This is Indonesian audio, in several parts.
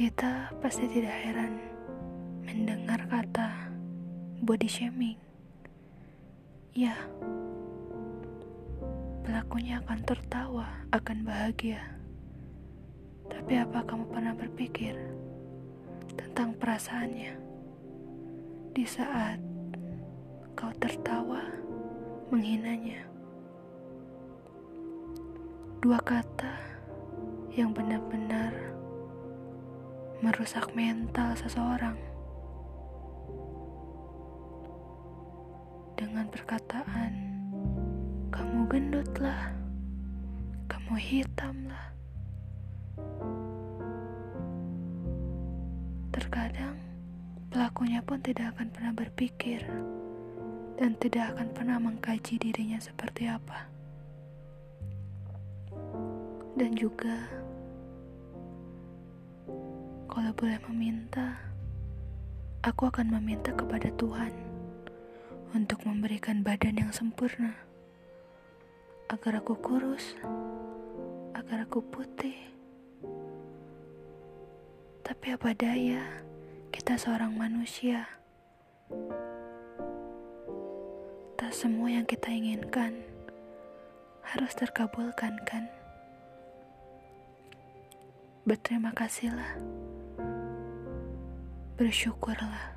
Kita pasti tidak heran mendengar kata body shaming. Ya, pelakunya akan tertawa, akan bahagia. Tapi apa kamu pernah berpikir tentang perasaannya di saat kau tertawa menghinanya? Dua kata yang benar-benar merusak mental seseorang. Dengan perkataan, kamu gendutlah, kamu hitamlah. Terkadang pelakunya pun tidak akan pernah berpikir dan tidak akan pernah mengkaji dirinya seperti apa. Dan juga kalau boleh meminta, aku akan meminta kepada Tuhan untuk memberikan badan yang sempurna agar aku kurus, agar aku putih. Tapi apa daya, kita seorang manusia. Tak semua yang kita inginkan harus terkabulkan, kan? Berterima kasihlah bersyukurlah.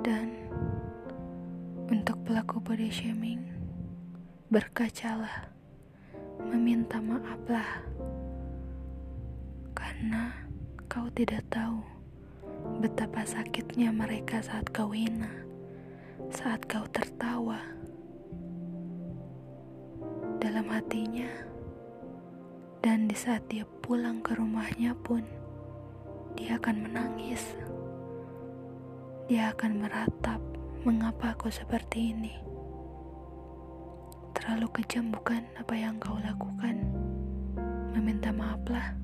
Dan untuk pelaku body shaming, berkacalah, meminta maaflah. Karena kau tidak tahu betapa sakitnya mereka saat kau hina, saat kau tertawa. Dalam hatinya, dan di saat dia pulang ke rumahnya pun, dia akan menangis. Dia akan meratap, mengapa aku seperti ini? Terlalu kejam bukan apa yang kau lakukan? Meminta maaflah.